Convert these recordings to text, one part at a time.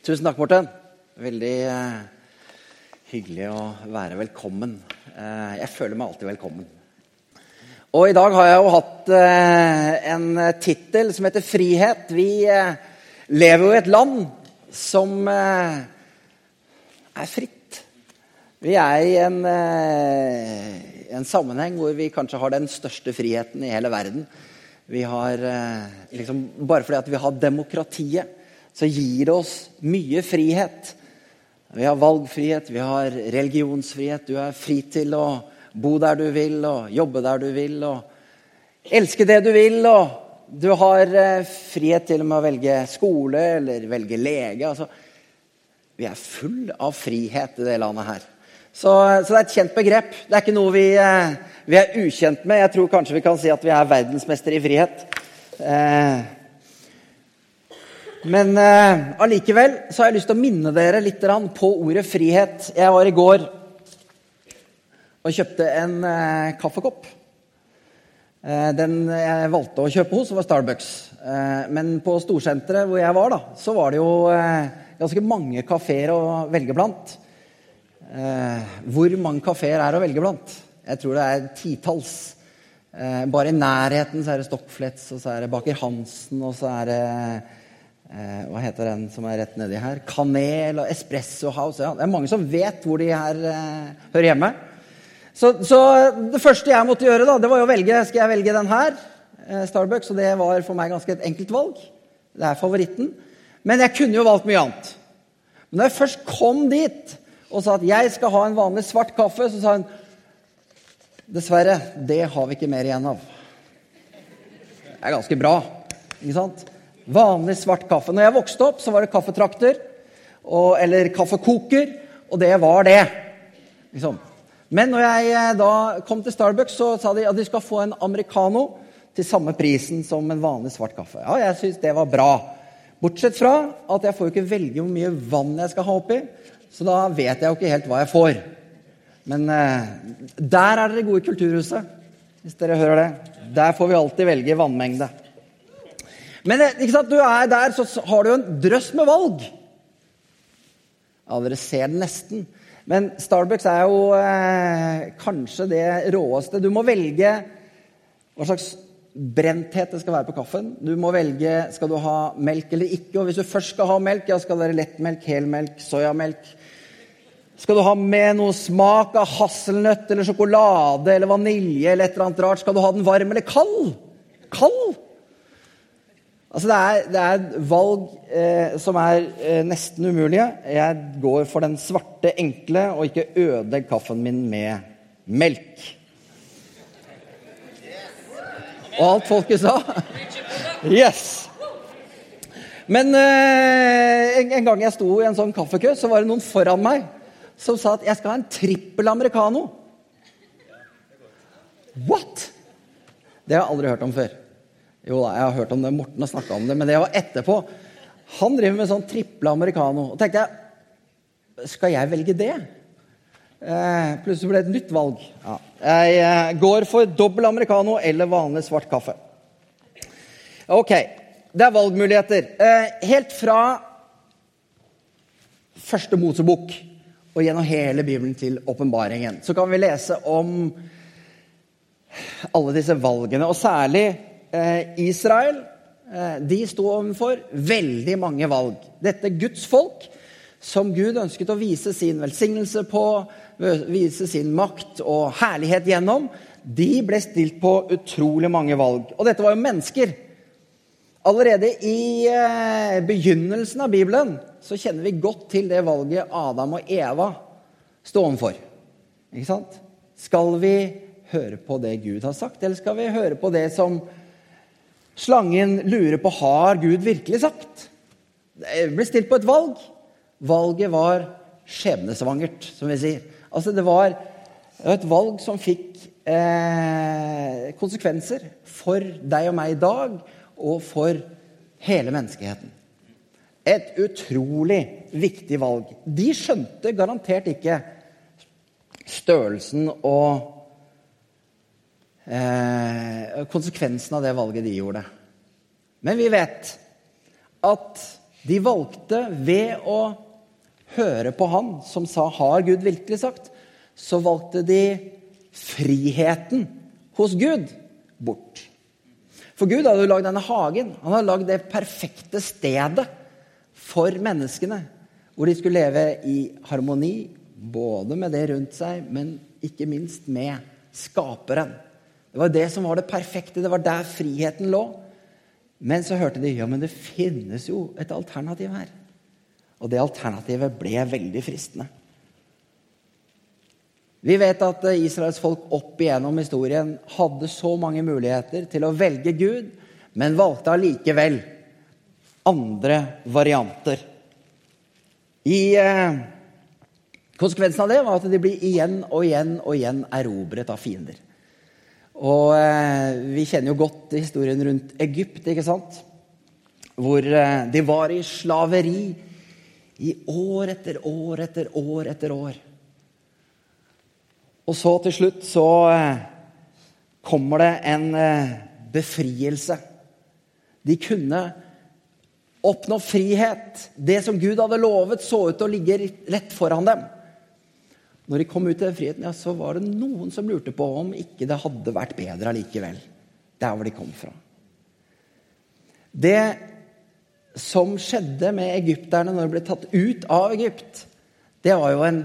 Tusen takk, Morten. Veldig eh, hyggelig å være velkommen. Eh, jeg føler meg alltid velkommen. Og i dag har jeg jo hatt eh, en tittel som heter 'Frihet'. Vi eh, lever jo i et land som eh, er fritt. Vi er i en, eh, en sammenheng hvor vi kanskje har den største friheten i hele verden. Vi har liksom, Bare fordi at vi har demokratiet så gir det oss mye frihet. Vi har valgfrihet, vi har religionsfrihet. Du er fri til å bo der du vil og jobbe der du vil og elske det du vil. og Du har eh, frihet til og med å velge skole eller velge lege. altså Vi er full av frihet i det landet her. Så, så, det er et kjent begrep. Det er ikke noe vi, eh, vi, er ukjent med. Jeg tror kanskje vi kan si at vi er verdensmester i frihet. Eh, men uh, allikevel så har jeg lyst til å minne dere litt på ordet frihet. Jeg var i går og kjøpte en uh, kaffekopp. Uh, den jeg valgte å kjøpe hos, var Starbucks. men på storsenteret hvor jeg var, da, så var det jo ganske mange kafeer å velge blant. hvor mange kafeer er å velge blant? Jeg tror det er titalls. bare i nærheten så er det Stockflets, og så er det Baker Hansen, og så er det eh, Hva heter den som er rett nedi her? Kanel og Espresso House. Ja, det er mange som vet hvor de her eh, hører hjemme. Så, så, det første jeg måtte gjøre, da, det var å velge skal jeg velge den her. Eh, Starbucks, og det var for meg ganske et enkelt valg. Det er favoritten. Men jeg kunne jo valgt mye annet. Men når jeg først kom dit og sa at jeg skal ha en vanlig svart kaffe, så sa hun dessverre, det har vi ikke mer igjen av. Det er ganske bra. ikke sant? Vanlig svart kaffe. Når jeg vokste opp, så var det kaffetrakter og, eller kaffekoker, og det var det. Liksom. Men når jeg eh, da kom til Starbucks, så sa de at de skal få en americano til samme prisen som en vanlig svart kaffe. Ja, jeg syns det var bra. Bortsett fra at jeg får ikke velge hvor mye vann jeg skal ha oppi, så da vet jeg jo ikke helt hva jeg får. Men eh, der er dere gode i Kulturhuset, hvis dere hører det. Der får vi alltid velge vannmengde. Men eh, du er der, så har du en drøss med valg. Ja, dere ser den nesten. Men Starbucks er jo eh, kanskje det råeste. Du må velge hva slags brenthet det skal være på kaffen. Du må velge skal du ha melk eller ikke. Og hvis du først skal ha melk, ja, skal det være lettmelk, helmelk, soyamelk. Skal du ha med noe smak av hasselnøtt eller sjokolade eller vanilje eller et eller annet rart? Skal du ha den varm eller kald? Kald? Altså det er, det er valg eh, som er eh, nesten umulige. Jeg går for den svarte, enkle, og ikke ødelegg kaffen min med melk. Og alt folket sa? Yes! Men eh, en, en, gang jeg sto i en sånn kaffekø, så var det noen foran meg som sa at jeg skal ha en trippel americano. What?! Det har jeg aldri hørt om før. Jo da, jeg har hørt om det. Morten har snakka om det, men det var etterpå. Han driver med sånn triple americano. Og tenkte jeg Skal jeg velge det? Eh, plutselig ble det et nytt valg. Ja. Jeg eh, går for dobbel americano eller vanlig svart kaffe. Ok, det er valgmuligheter. Eh, helt fra første Mosebok og gjennom hele Bibelen til åpenbaringen så kan vi lese om alle disse valgene. Og særlig Israel eh, de sto overfor veldig mange valg. Dette Guds folk, som Gud ønsket å vise sin velsignelse på, vise sin makt og herlighet gjennom, de ble stilt på utrolig mange valg. Og dette var jo mennesker. Allerede i eh, begynnelsen av Bibelen så kjenner vi godt til det valget Adam og Eva sto overfor. Ikke sant? Skal vi høre på det Gud har sagt, eller skal vi høre på det som Slangen lurer på har Gud virkelig sagt. Det ble stilt på et valg. Valget var skjebnesvangert, som vi sier. Altså, det var et valg som fikk eh, konsekvenser for deg og meg i dag, og for hele menneskeheten. Et utrolig viktig valg. De skjønte garantert ikke størrelsen og eh, konsekvensen av det valget de gjorde. Men vi vet at De valgte ved å høre på han som sa 'Har Gud virkelig sagt?' Så valgte de friheten hos Gud bort. For Gud hadde jo lagd denne hagen. Han hadde lagd det perfekte stedet for menneskene. Hvor de skulle leve i harmoni, både med det rundt seg, men ikke minst med skaperen. Det var det som var det perfekte. Det var der friheten lå. Men så hørte de ja, men det finnes jo et alternativ her. Og det alternativet ble veldig fristende. Vi vet at Israels folk opp igjennom historien hadde så mange muligheter til å velge Gud, men valgte allikevel andre varianter. I, eh, konsekvensen av det var at de ble igjen og igjen og igjen erobret av fiender. Og eh, vi kjenner jo godt historien rundt Egypt, ikke sant? Hvor eh, de var i slaveri i år etter år etter år etter år. Og så til slutt så eh, kommer det en eh, befrielse. De kunne oppnå frihet. Det som Gud hadde lovet, så ut til å ligge rett foran dem. Når de kom ut til friheten, ja, så var det noen som lurte på om ikke det hadde vært bedre allikevel. Der hvor de kom fra. Det som skjedde med egypterne når de ble tatt ut av Egypt, det var jo en,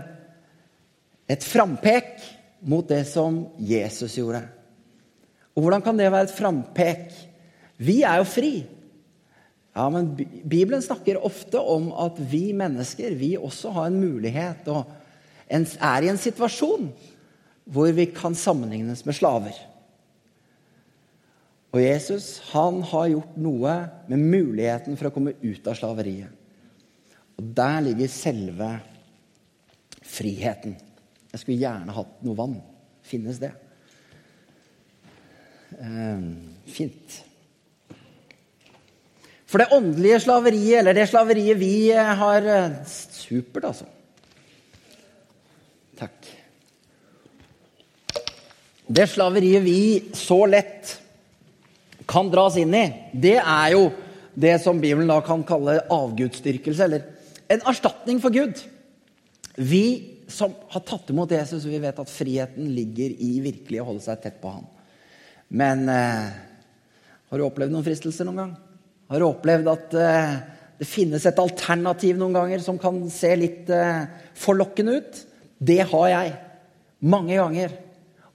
et frampek mot det som Jesus gjorde. Og hvordan kan det være et frampek? Vi er jo fri. Ja, men Bibelen snakker ofte om at vi mennesker vi også har en mulighet. og er i en situasjon hvor vi kan sammenlignes med slaver. Og Jesus han har gjort noe med muligheten for å komme ut av slaveriet. Og der ligger selve friheten. Jeg skulle gjerne hatt noe vann. Finnes det? Eh, fint. For det åndelige slaveriet, eller det slaveriet vi har eh, Supert, altså. Takk. Det slaveriet vi så lett kan dras inn i, det er jo det som Bibelen da kan kalle avgudsdyrkelse, eller en erstatning for Gud. Vi som har tatt imot Jesus, vi vet at friheten ligger i virkelig å holde seg tett på ham. Men eh, har du opplevd noen fristelser noen gang? Har du opplevd at eh, det finnes et alternativ noen ganger som kan se litt eh, forlokkende ut? Det har jeg. Mange ganger.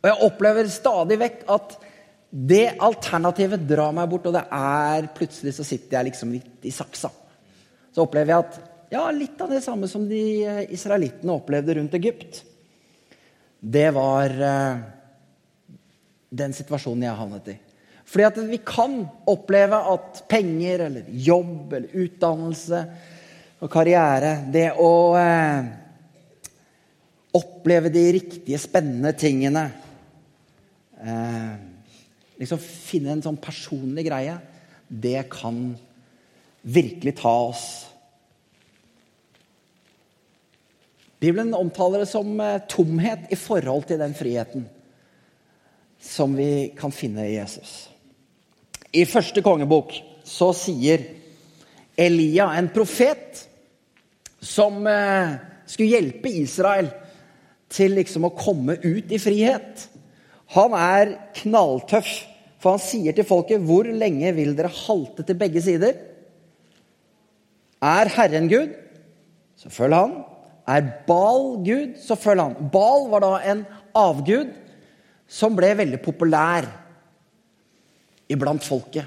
Og jeg opplever stadig vekk at det alternativet drar meg bort, og det er plutselig så sitter jeg liksom litt i saksa. Så opplever jeg at ja, litt av det samme som de eh, israelittene opplevde rundt Egypt. Det var uh, den situasjonen jeg havnet i. Fordi at vi kan oppleve at penger eller jobb eller utdannelse og karriere Det å uh, Oppleve de riktige, spennende tingene. Eh, liksom Finne en sånn personlig greie. Det kan virkelig ta oss. Bibelen omtaler det som eh, tomhet i forhold til den friheten som vi kan finne i Jesus. I første kongebok så sier Elia, en profet, som eh, skulle hjelpe Israel til liksom å komme ut i frihet. Han er knalltøff, for han sier til folket hvor lenge vil dere halte til begge sider? Er Herren Gud, så følg han. Er Bal Gud, så følg han. Bal var da en avgud som ble veldig populær iblant folket.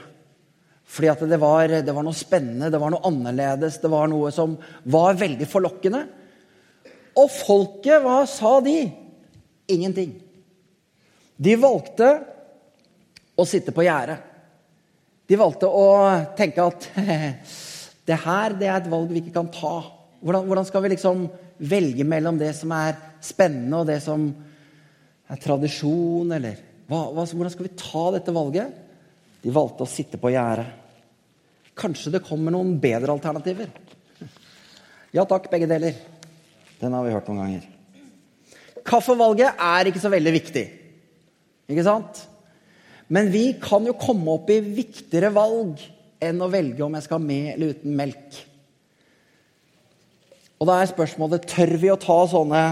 Fordi at det var, det var noe spennende, det var noe annerledes, det var noe som var veldig forlokkende. Og folket, hva sa de? Ingenting. De valgte å sitte på gjerdet. De valgte å tenke at det her det er et valg vi ikke kan ta. Hvordan, hvordan, skal vi liksom velge mellom det som er spennende, og det som er tradisjon, eller hva, hva, Hvordan skal vi ta dette valget? De valgte å sitte på gjerdet. Kanskje det kommer noen bedre alternativer? Ja takk, begge deler. Den har vi hørt noen ganger. Kaffevalget er ikke så veldig viktig. Ikke sant? Men vi kan jo komme opp i viktigere valg enn å velge om jeg skal ha med eller uten melk. Og da er spørsmålet tør vi å ta sånne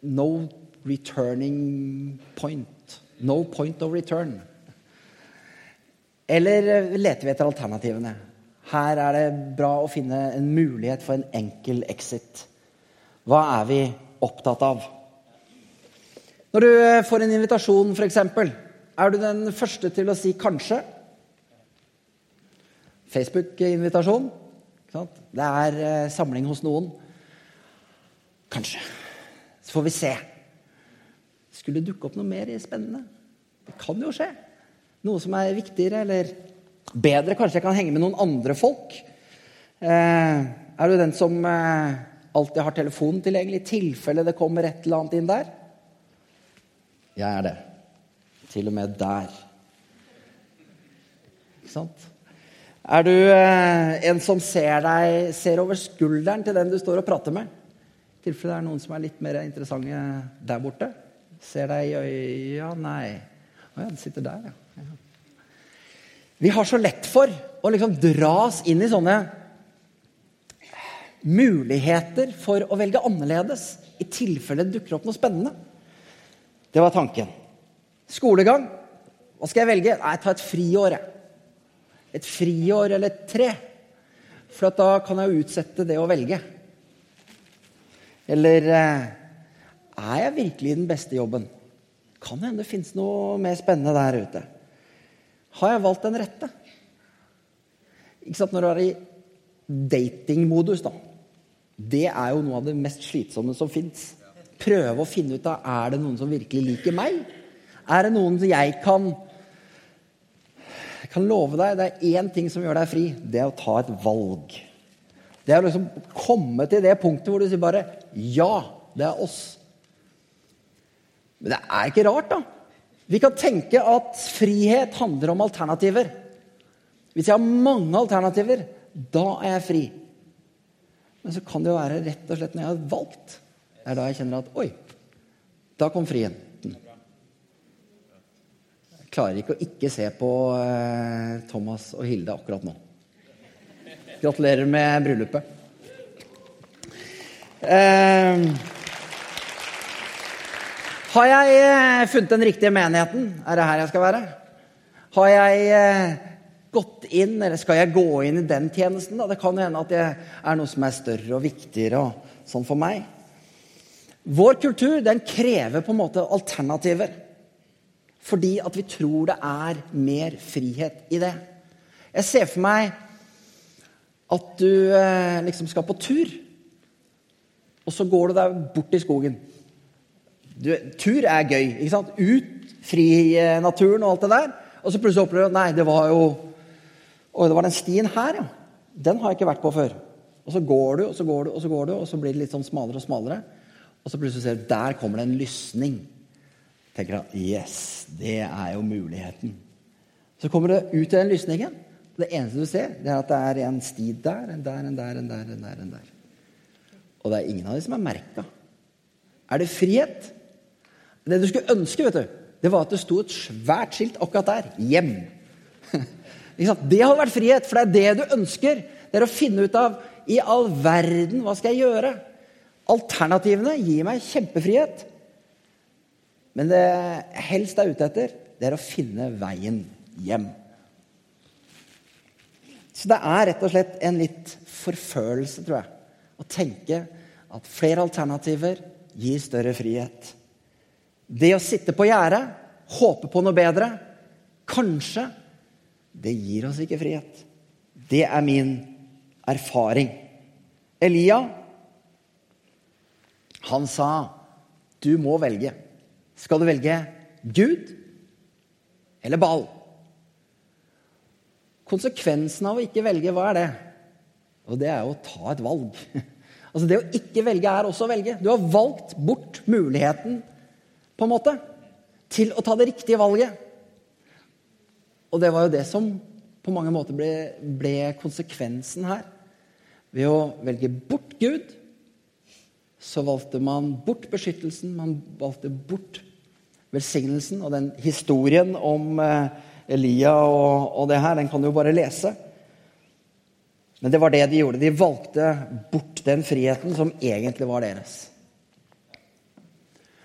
No returning point. No point of return. Eller leter vi etter alternativene? Her er det bra å finne en mulighet for en enkel exit. Hva er vi opptatt av? Når du får en invitasjon, f.eks., er du den første til å si kanskje? Facebook-invitasjon. Det er eh, samling hos noen. Kanskje. Så får vi se. Skulle det dukke opp noe mer spennende? Det kan jo skje. Noe som er viktigere eller bedre. Kanskje jeg kan henge med noen andre folk. Eh, er du den som eh, alltid har telefonen tilgjengelig i tilfelle det kommer et eller annet inn der? Jeg er det. Til og med der. Ikke sant? Er du eh, en som ser, deg, ser over skulderen til den du står og prater med? I tilfelle det er noen som er litt mer interessante der borte. Ser deg i øya Nei. Å ja, den sitter der, ja. Vi har så lett for å liksom dras inn i sånne muligheter for å velge annerledes i tilfelle det dukker opp noe spennende. Det var tanken. Skolegang. Hva skal jeg velge? Nei, ta et friår. Et friår eller tre. For da kan jeg jo utsette det å velge. Eller eh, er jeg virkelig i den beste jobben? Kan hende det fins noe mer spennende der ute. Har jeg valgt den rette? Ikke sant, Når du er i datingmodus, da. Det er jo noe av det mest slitsomme som fins. Prøve å finne ut av er det noen som virkelig liker meg. Er det noen som jeg kan kan love deg, det er én ting som gjør deg fri. Det er å ta et valg. Det er å liksom komme til det punktet hvor du sier bare Ja, det er oss. Men det er ikke rart, da. Vi kan tenke at frihet handler om alternativer. Hvis jeg har mange alternativer, da er jeg fri. Men så kan det jo være rett og slett når jeg har valgt. Det er da jeg kjenner at Oi, da kom friheten. Jeg klarer ikke å ikke se på eh, Thomas og Hilde akkurat nå. Gratulerer med bryllupet. Uh, har jeg eh, funnet den riktige menigheten? Er det her jeg skal være? Har jeg eh, gått inn, eller skal jeg gå inn i den tjenesten? Da? Det kan hende at det er noe som er større og viktigere og sånn for meg. Vår kultur den krever på en måte alternativer. Fordi at vi tror det er mer frihet i det. Jeg ser for meg at du eh, liksom skal på tur, og så går du deg bort i skogen. Du, tur er gøy. ikke sant? Ut, fri naturen og alt det der. Og så plutselig opplever du at nei, det var jo Oi, det var den stien her, ja. Den har jeg ikke vært på før. Og så går du, og så går du, og så går du, og så blir det litt sånn smalere og smalere. Og så plutselig ser du der kommer det en lysning. tenker du, yes, det er jo muligheten. Så kommer du ut til den lysningen. og Det eneste du ser, det er at det er en sti der, en der, en der, en der, en der. en der. Og det er ingen av de som er merka. Er det frihet? Det du skulle ønske, vet du, det var at det sto et svært skilt akkurat der. Hjem. Det hadde vært frihet, for det er det du ønsker. Det er å finne ut av i all verden, hva skal jeg gjøre? Alternativene gir meg kjempefrihet. Men det jeg helst er ute etter, det er å finne veien hjem. Så det er rett og slett en litt forfølelse, tror jeg, å tenke at flere alternativer gir større frihet. Det å sitte på gjerdet, håpe på noe bedre, kanskje, det gir oss ikke frihet. Det er min erfaring. Elia, han sa, 'Du må velge'. Skal du velge Gud eller Baal?' Konsekvensen av å ikke velge, hva er det? Og det er jo å ta et valg. Altså Det å ikke velge er også å velge. Du har valgt bort muligheten på en måte, til å ta det riktige valget. Og det var jo det som på mange måter ble, ble konsekvensen her. Ved å velge bort Gud, så valgte man bort beskyttelsen, man valgte bort velsignelsen. Og den historien om eh, Elia og, og det her, den kan du jo bare lese. Men det var det de gjorde. De valgte bort den friheten som egentlig var deres.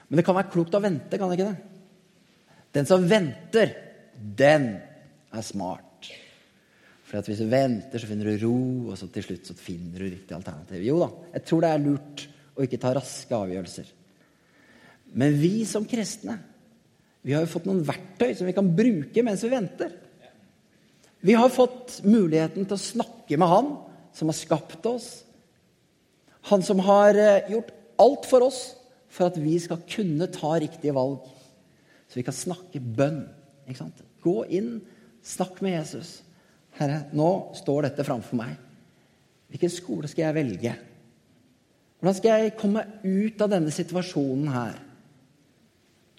Men det kan være klokt å vente, kan det ikke det? Den som venter, den er smart. For hvis du venter, så finner du ro, og så til slutt så finner du riktig alternativ. Jo da, jeg tror det er lurt å ikke ta raske avgjørelser. Men vi som kristne, vi har jo fått noen verktøy som vi kan bruke mens vi venter. Vi har fått muligheten til å snakke med Han som har skapt oss. Han som har eh, gjort alt for oss for at vi skal kunne ta riktige valg. Så vi kan snakke bønn. Ikke sant? Gå inn, snakk med Jesus. Herre, nå står dette framfor meg. Hvilken skole skal jeg velge? Hvordan skal jeg komme ut av denne situasjonen her?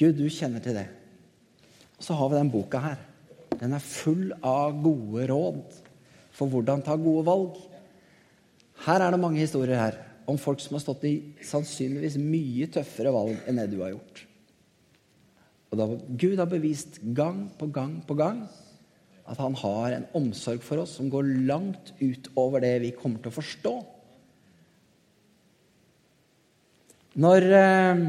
Gud, du kjenner til det. Og så har vi den boka her. Den er full av gode råd for hvordan ta gode valg. Her er det mange historier her om folk som har stått i sannsynligvis mye tøffere valg enn det du har gjort. Og da Gud har bevist gang på gang på gang at han har en omsorg for oss som går langt utover det vi kommer til å forstå. Når eh,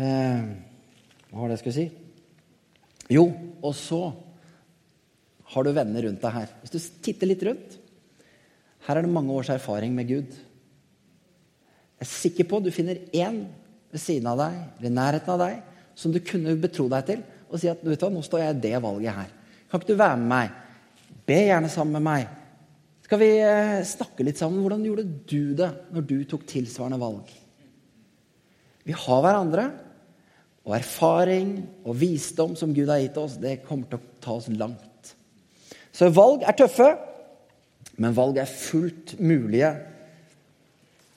eh, Hva var det jeg skulle si? Jo, og så har du venner rundt deg her. Hvis du titter litt rundt Her er det mange års erfaring med Gud. Jeg er sikker på du finner én ved siden av deg eller i nærheten av deg som du kunne betro deg til, og si at vet du hva, nå står jeg i det valget her. Kan ikke du være med meg? Be gjerne sammen med meg. Skal vi eh, snakke litt sammen? Hvordan gjorde du det når du tok tilsvarende valg? Vi har hverandre, og erfaring og visdom som Gud har gitt oss, det kommer til å ta oss langt. Så valg er tøffe, men valg er fullt mulige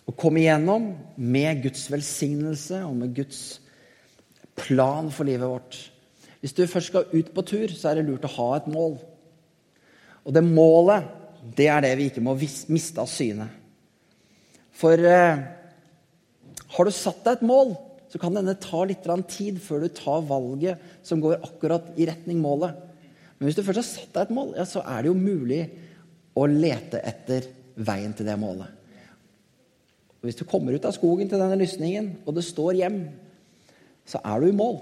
å komme igjennom med Guds velsignelse og med Guds plan for livet vårt. Hvis du først skal ut på tur, så er det lurt å ha et mål. Og det målet, det er det vi ikke må miste av syne. For eh, har du satt deg et mål, så kan denne ta litt tid før du tar valget som går akkurat i retning målet. Men hvis du først har satt deg et mål, ja, så er det jo mulig å lete etter veien til det målet. Og Hvis du kommer ut av skogen til denne lysningen, og det står hjem, så er du i mål.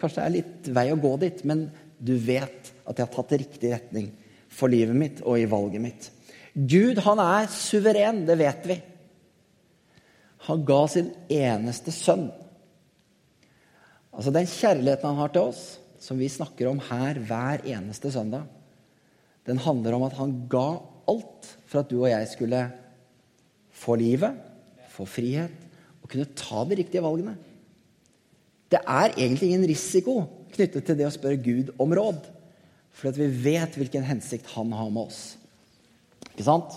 Kanskje det er litt vei å gå dit, men du vet at jeg har tatt riktig retning for livet mitt og i valget mitt. Gud, han er suveren, det vet vi. Han ga sin eneste sønn. Altså Den kjærligheten han har til oss, som vi snakker om her hver eneste søndag, den handler om at han ga alt for at du og jeg skulle få livet, få frihet og kunne ta de riktige valgene. Det er egentlig ingen risiko knyttet til det å spørre Gud om råd. For vi vet hvilken hensikt han har med oss. Ikke sant?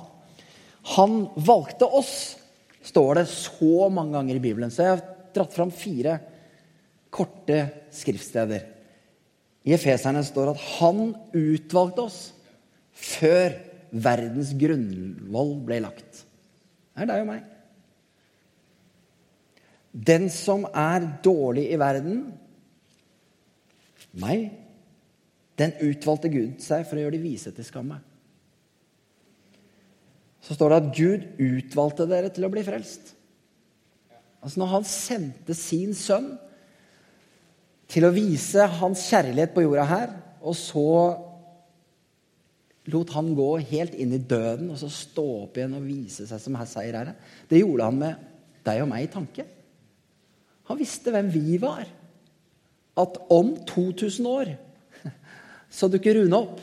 Han valgte oss, står det så mange ganger i Bibelen. Så jeg har dratt fram fire korte skriftsteder. I Efeserne står at han utvalgte oss før verdens grunnvoll ble lagt. Det er deg og meg. Den som er dårlig i verden, meg, den utvalgte Gud seg for å gjøre de vise til skamme. Så står det at Gud utvalgte dere til å bli frelst. Altså Når han sendte sin sønn til å vise hans kjærlighet på jorda her, og så lot han gå helt inn i døden og så stå opp igjen og vise seg som seierherre, det gjorde han med deg og meg i tanke. Han visste hvem vi var. At om 2000 år så dukker Rune opp.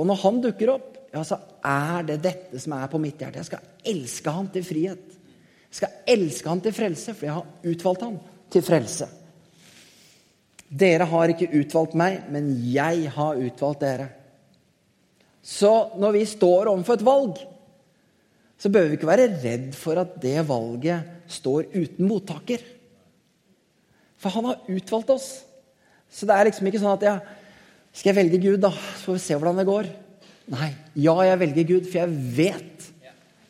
Og når han dukker opp, ja, så er det dette som er på mitt hjerte. Jeg skal elske han til frihet. Jeg skal elske han til frelse, for jeg har utvalgt han til frelse. Dere har ikke utvalgt meg, men jeg har utvalgt dere. Så når vi står overfor et valg, så bør vi ikke være redd for at det valget står uten mottaker. For han har utvalgt oss. Så det er liksom ikke sånn at ja, skal jeg velge Gud, da? Så får vi se hvordan det går. Nei. Ja, jeg velger Gud, for jeg vet.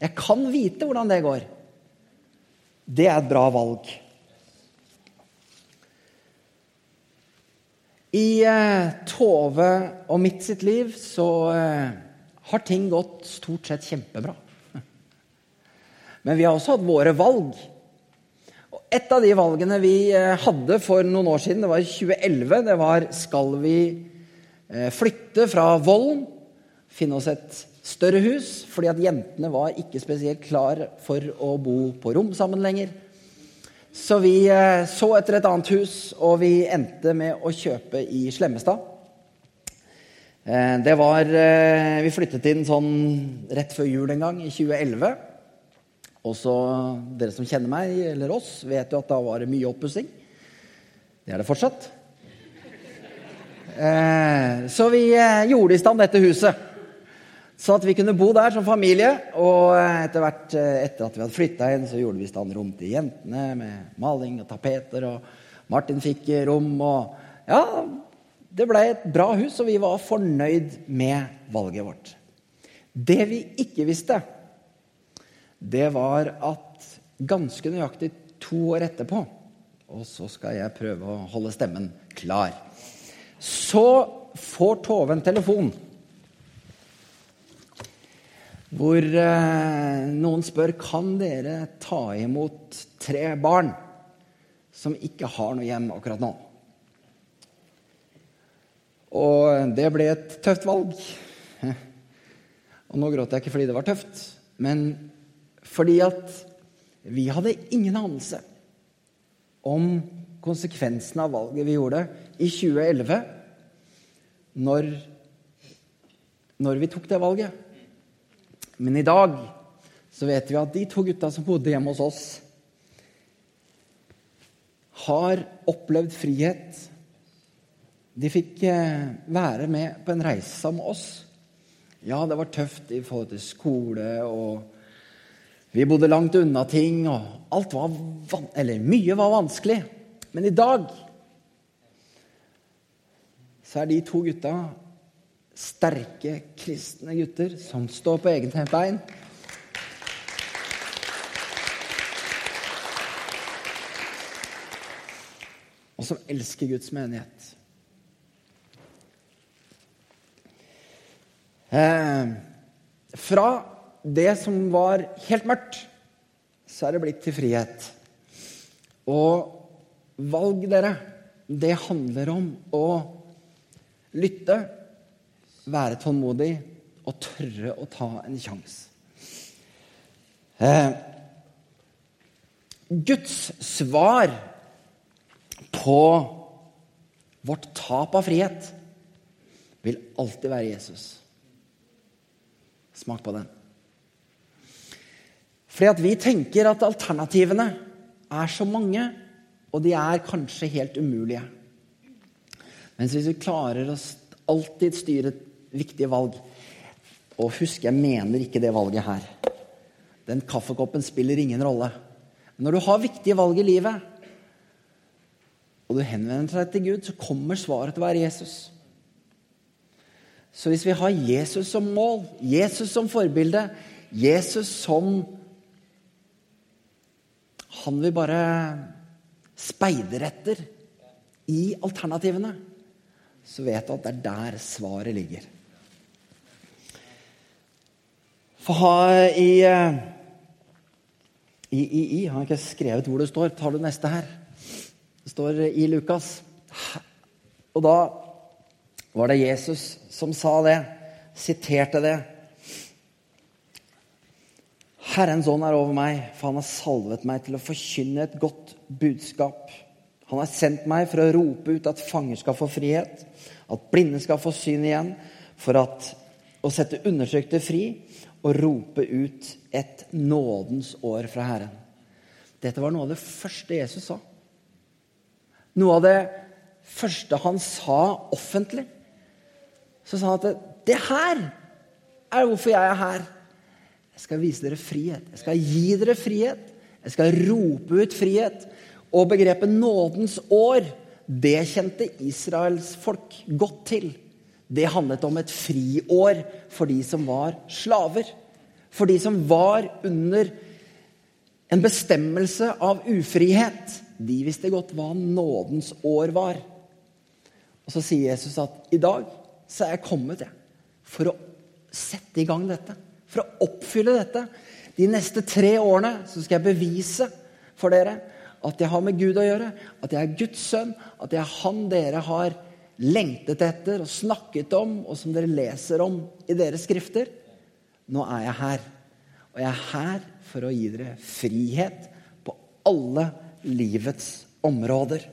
Jeg kan vite hvordan det går. Det er et bra valg. I eh, Tove og mitt sitt liv så eh, har ting gått stort sett kjempebra. Men vi har også hatt våre valg. Og et av de valgene vi eh, hadde for noen år siden, det var i 2011, det var skal vi eh, flytte fra Vollen, finne oss et større hus, fordi at jentene var ikke spesielt klar for å bo på rom sammen lenger. Så vi eh, så etter et annet hus, og vi endte med å kjøpe i Slemmestad. Eh, det var eh, Vi flyttet inn sånn rett før jul en gang, i 2011. Også dere som kjenner meg, eller oss, vet jo at da var det mye oppussing. Det er det fortsatt. Så vi gjorde i stand dette huset. Så at vi kunne bo der som familie. Og etter hvert, eh, etter at vi hadde flytta inn, så gjorde vi i stand rom til jentene med maling og tapeter. Og Martin fikk rom. Og ja, det ble et bra hus, og vi var fornøyd med valget vårt. Det vi ikke visste, det var at ganske nøyaktig to år etterpå Og så skal jeg prøve å holde stemmen klar. Så får Tove en telefon hvor eh, noen spør kan dere ta imot tre barn som ikke har noe hjem akkurat nå. Og det ble et tøft valg. Og nå gråter jeg ikke fordi det var tøft, men fordi at vi hadde ingen anelse om konsekvensen av valget vi gjorde i 2011, når, når vi tok det valget. Men i dag så vet vi at de to gutta som bodde hjemme hos oss, har opplevd frihet. De fikk eh, være med på en reise sammen med oss. Ja, det var tøft i forhold til skole, og vi bodde langt unna ting, og alt var Eller mye var vanskelig. Men i dag så er de to gutta sterke kristne gutter som står på eget bein. Og som elsker Guds menighet. Eh, fra det som var helt mørkt, så er det blitt til frihet. Og valg, dere, det handler om å lytte være tålmodig og tørre å ta en sjanse. Eh, Guds svar på vårt tap av frihet vil alltid være Jesus. Smak på den. Fordi at vi tenker at alternativene er så mange, og de er kanskje helt umulige. Mens hvis vi klarer å alltid styre viktige valg. Og husk, jeg mener ikke det valget her. Den kaffekoppen spiller ingen rolle. Men når du har viktige valg i livet, og du henvender deg til Gud, så kommer svaret til å være Jesus. Så hvis vi har Jesus som mål, Jesus som forbilde, Jesus som Han vi bare speider etter i alternativene, så vet du at det er der svaret ligger. For ha i, eh, i, i, i Har jeg ikke skrevet hvor det står? Tar du neste her? Det står i Lukas. Og da var det Jesus som sa det, siterte det. Herrens ånd er over meg, for han har salvet meg til å forkynne et godt budskap. Han har sendt meg for å rope ut at fanger skal få frihet, at blinde skal få syn igjen, for at, å sette undertrykte fri og rope ut et nådens år fra Herren. Dette var noe av det første Jesus sa. Noe av det første han sa offentlig. Så sa han at det her er hvorfor jeg er her. Jeg skal vise dere frihet. Jeg skal gi dere frihet. Jeg skal rope ut frihet. Og begrepet nådens år, det kjente Israels folk godt til det handlet om et friår for de som var slaver. For de som var under en bestemmelse av ufrihet. De visste godt hva nådens år var. Og så sier Jesus at i dag så er jeg kommet jeg, for å sette i gang dette. For å oppfylle dette. De neste tre årene så skal jeg bevise for dere at jeg har med Gud å gjøre. At jeg er Guds sønn. At jeg er han dere har lengtet etter og snakket om, og som dere leser om i deres skrifter. Nå er jeg her. Og jeg er her for å gi dere frihet på alle livets områder.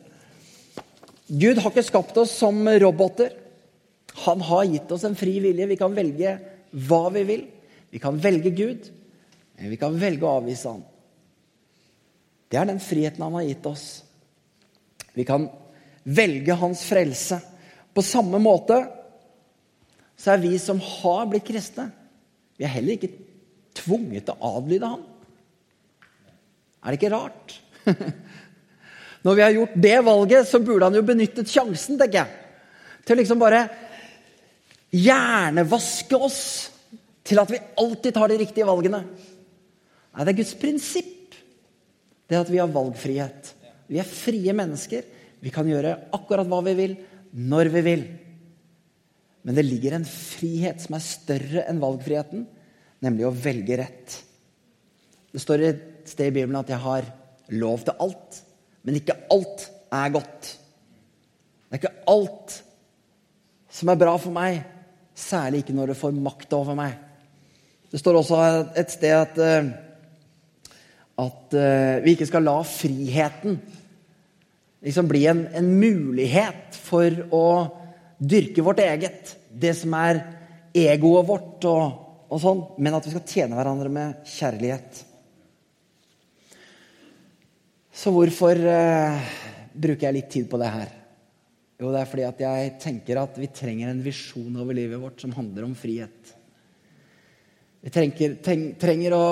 Gud har ikke skapt oss som roboter. Han har gitt oss en fri vilje. Vi kan velge hva vi vil. Vi kan velge Gud, men vi kan velge å avvise Han. Det er den friheten han har gitt oss. Vi kan velge hans frelse. På samme måte så er vi som har blitt kristne, vi er heller ikke tvunget til å adlyde han. Er det ikke rart? Når vi har gjort det valget, så burde han jo benyttet sjansen, tenker jeg. Til liksom bare hjernevaske oss til at vi alltid tar de riktige valgene. Nei, det er Guds prinsipp. Det at vi har valgfrihet. Vi er frie mennesker. Vi kan gjøre akkurat hva vi vil, når vi vil. Men det ligger en frihet som er større enn valgfriheten, nemlig å velge rett. Det står et sted i Bibelen at jeg har lov til alt. Men ikke alt er godt. Det er ikke alt som er bra for meg, særlig ikke når det får makt over meg. Det står også et sted at, eh, at eh, vi ikke skal la friheten liksom bli en, en mulighet for å dyrke vårt eget. Det som er egoet vårt, og, og sånn, men at vi skal tjene hverandre med kjærlighet. Så hvorfor eh, bruker jeg litt tid på det her? Jo, det er fordi at jeg tenker at vi trenger en visjon over livet vårt som handler om frihet. Vi trenger, trenger å,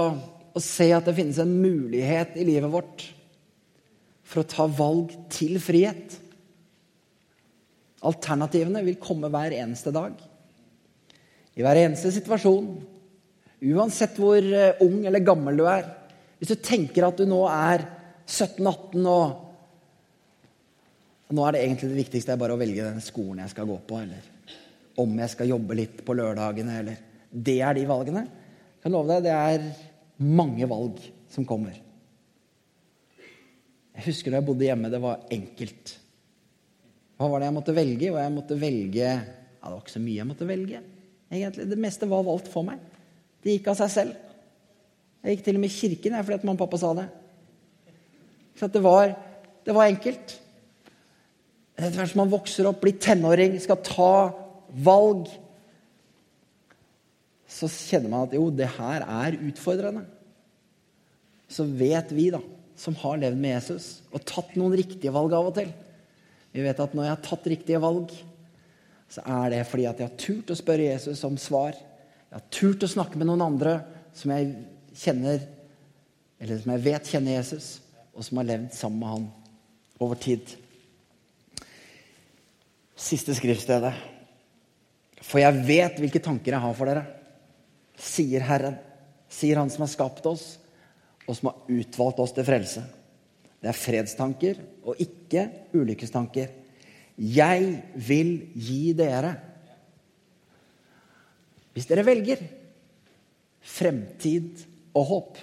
å, se at det finnes en mulighet i livet vårt for å ta valg til frihet. Alternativene vil komme hver eneste dag. I hver eneste situasjon. Uansett hvor eh, ung eller gammel du er. Hvis du tenker at du nå er 17-18 og Nå er det egentlig det viktigste er bare å velge den skolen jeg skal gå på, eller om jeg skal jobbe litt på lørdagene, eller Det er de valgene. Jeg kan love deg, det er mange valg som kommer. Jeg husker da jeg bodde hjemme, det var enkelt. Hva var det jeg måtte velge? Og jeg måtte velge ja, Det var ikke så mye jeg måtte velge. egentlig. Det meste var valgt for meg. Det gikk av seg selv. Jeg gikk til og med i kirken fordi at mamma og pappa sa det. Så det var, det var enkelt. Etter hvert som man vokser opp, blir tenåring, skal ta valg, så kjenner man at jo, det her er utfordrende. Så vet vi, da, som har levd med Jesus og tatt noen riktige valg av og til Vi vet at når jeg har tatt riktige valg, så er det fordi at jeg har turt å spørre Jesus om svar. Jeg har turt å snakke med noen andre som jeg kjenner, eller som jeg vet kjenner Jesus og som har levd sammen med han over tid. Siste skriftstedet. For jeg vet hvilke tanker jeg har for dere, sier Herren. Sier Han som har skapt oss, og som har utvalgt oss til frelse. Det er fredstanker og ikke ulykkestanker. Jeg vil gi dere, hvis dere velger, fremtid og håp.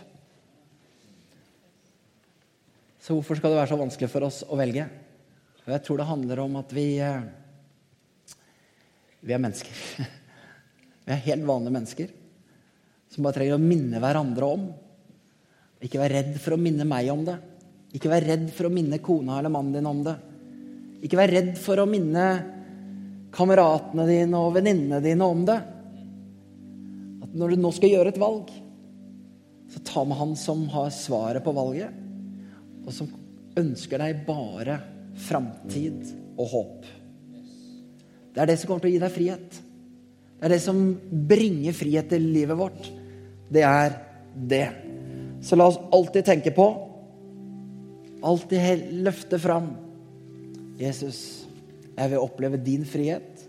Så hvorfor skal det være så vanskelig for oss å velge? Jeg tror det handler om at vi eh, Vi er mennesker. Vi er helt vanlige mennesker som bare trenger å minne hverandre om. Ikke vær redd for å minne meg om det. Ikke vær redd for å minne kona eller mannen din om det. Ikke vær redd for å minne kameratene dine og venninnene dine om det. At når du nå skal gjøre et valg, så ta med han som har svaret på valget og som ønsker deg bare framtid og håp. Det er det som kommer til å gi deg frihet. Det er det som bringer frihet til livet vårt. Det er det. Så la oss alltid tenke på, alltid løfte fram Jesus, jeg vil oppleve din frihet.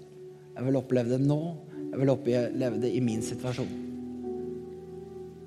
Jeg vil oppleve det nå. Jeg vil oppleve det i min situasjon.